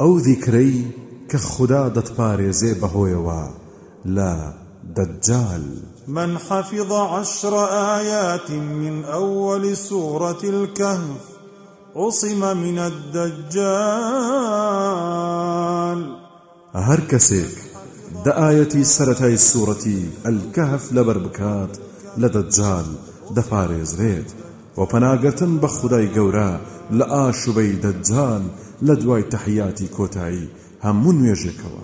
ئەو ذیکرەی کە خوددا دەتپارێزێ بەهۆیەوە لا دجال. من حفظ عشر آيات من أول سورة الكهف عصم من الدجال. هەر کەسێک دە ئاەتی سەتای سوورەتی ئەلکەهف لەبەر بکات لە دەجال دەپارێزرێت و پەناگەتن بە خودای گەورە لە ئاشوبەی دەجال لە دوای تەحیاتی کۆتایی. هەموو نوێژێکەوە.